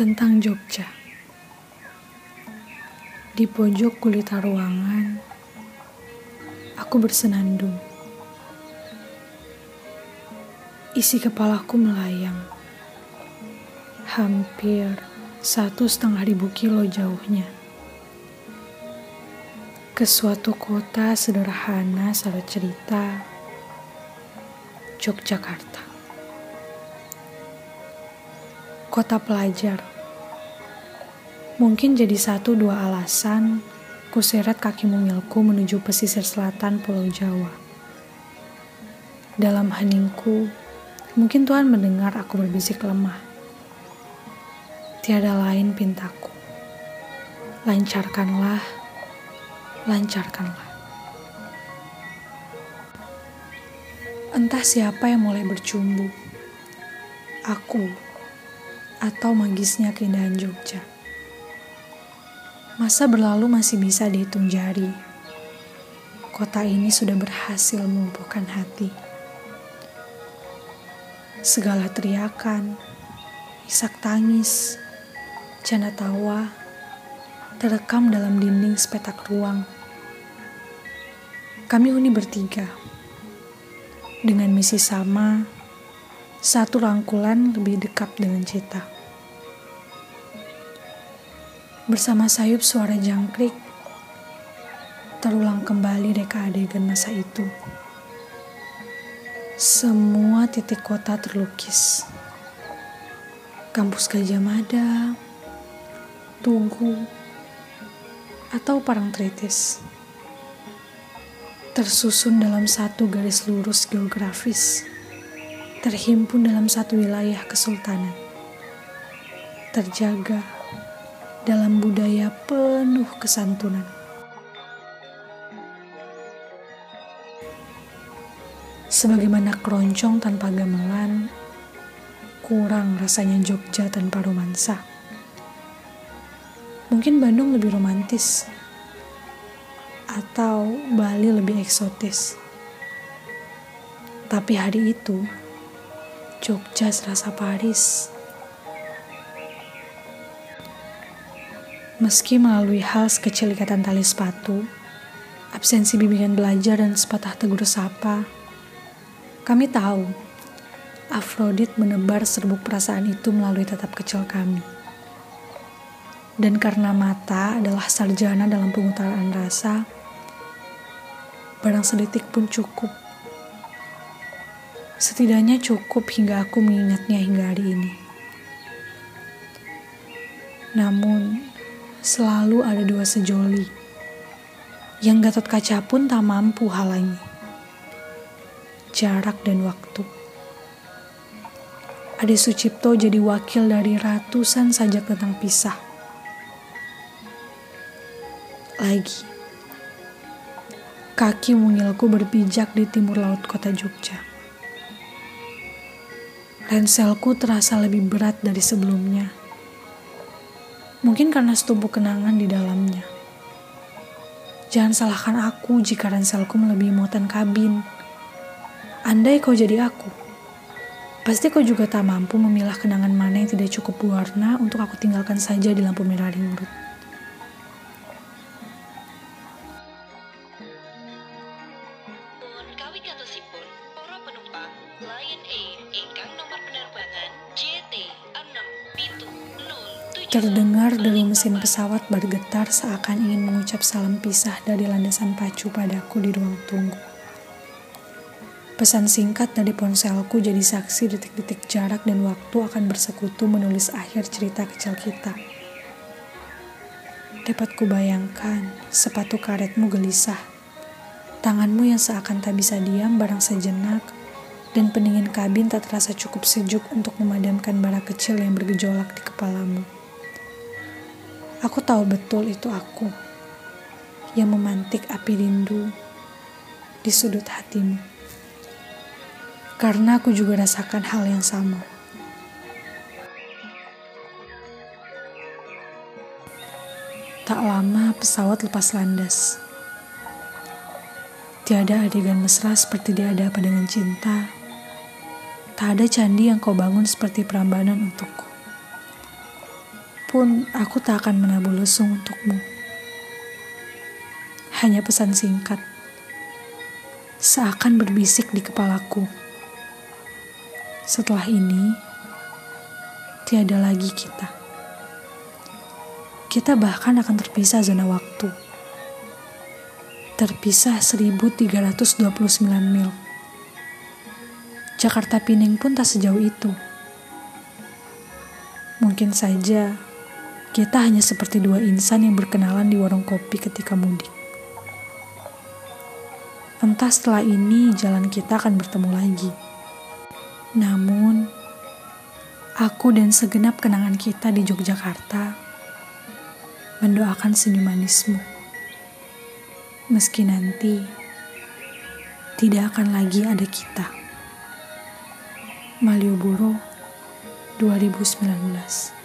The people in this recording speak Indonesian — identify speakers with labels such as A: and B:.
A: tentang Jogja. Di pojok gulita ruangan, aku bersenandung. Isi kepalaku melayang. Hampir satu setengah ribu kilo jauhnya. Ke suatu kota sederhana syarat cerita, Yogyakarta kota pelajar. Mungkin jadi satu dua alasan kuseret kaki mungilku menuju pesisir selatan Pulau Jawa. Dalam heningku, mungkin Tuhan mendengar aku berbisik lemah. Tiada lain pintaku. Lancarkanlah, lancarkanlah. Entah siapa yang mulai bercumbu. Aku atau magisnya keindahan Jogja. Masa berlalu masih bisa dihitung jari. Kota ini sudah berhasil melumpuhkan hati. Segala teriakan, isak tangis, canda tawa, terekam dalam dinding sepetak ruang. Kami huni bertiga, dengan misi sama, satu rangkulan lebih dekat dengan cita. Bersama sayup suara jangkrik, terulang kembali reka adegan masa itu. Semua titik kota terlukis. Kampus Gajah Mada, Tugu, atau Parangtritis. Tersusun dalam satu garis lurus geografis terhimpun dalam satu wilayah kesultanan, terjaga dalam budaya penuh kesantunan. Sebagaimana keroncong tanpa gamelan, kurang rasanya Jogja tanpa romansa. Mungkin Bandung lebih romantis, atau Bali lebih eksotis. Tapi hari itu, Jogja serasa Paris. Meski melalui hal sekecil ikatan tali sepatu, absensi bimbingan belajar dan sepatah tegur sapa, kami tahu Afrodit menebar serbuk perasaan itu melalui tatap kecil kami. Dan karena mata adalah sarjana dalam pengutaran rasa, barang sedetik pun cukup Setidaknya cukup hingga aku mengingatnya hingga hari ini. Namun, selalu ada dua sejoli yang Gatot Kaca pun tak mampu halangi. Jarak dan waktu. Ade Sucipto jadi wakil dari ratusan sajak tentang pisah. Lagi, kaki mungilku berpijak di timur laut kota Jogja. Renselku terasa lebih berat dari sebelumnya. Mungkin karena setumpuk kenangan di dalamnya. Jangan salahkan aku jika renselku melebihi muatan kabin. Andai kau jadi aku, pasti kau juga tak mampu memilah kenangan mana yang tidak cukup berwarna untuk aku tinggalkan saja di lampu merah ringrut. Terdengar dari mesin pesawat bergetar seakan ingin mengucap salam pisah dari landasan pacu padaku di ruang tunggu. Pesan singkat dari ponselku jadi saksi detik-detik jarak dan waktu akan bersekutu menulis akhir cerita kecil kita. Dapat kubayangkan sepatu karetmu gelisah, tanganmu yang seakan tak bisa diam barang sejenak, dan pendingin kabin tak terasa cukup sejuk untuk memadamkan bara kecil yang bergejolak di kepalamu. Aku tahu betul itu aku yang memantik api rindu di sudut hatimu. Karena aku juga rasakan hal yang sama. Tak lama pesawat lepas landas. Tiada adegan mesra seperti diada apa dengan cinta. Tak ada candi yang kau bangun seperti perambanan untukku. Pun aku tak akan menabuh lesung untukmu. Hanya pesan singkat, seakan berbisik di kepalaku. Setelah ini, tiada lagi kita. Kita bahkan akan terpisah zona waktu. Terpisah 1329 mil. Jakarta Pining pun tak sejauh itu. Mungkin saja kita hanya seperti dua insan yang berkenalan di warung kopi ketika mudik. Entah setelah ini jalan kita akan bertemu lagi. Namun, aku dan segenap kenangan kita di Yogyakarta mendoakan senyum manismu. Meski nanti tidak akan lagi ada kita. Malioboro 2019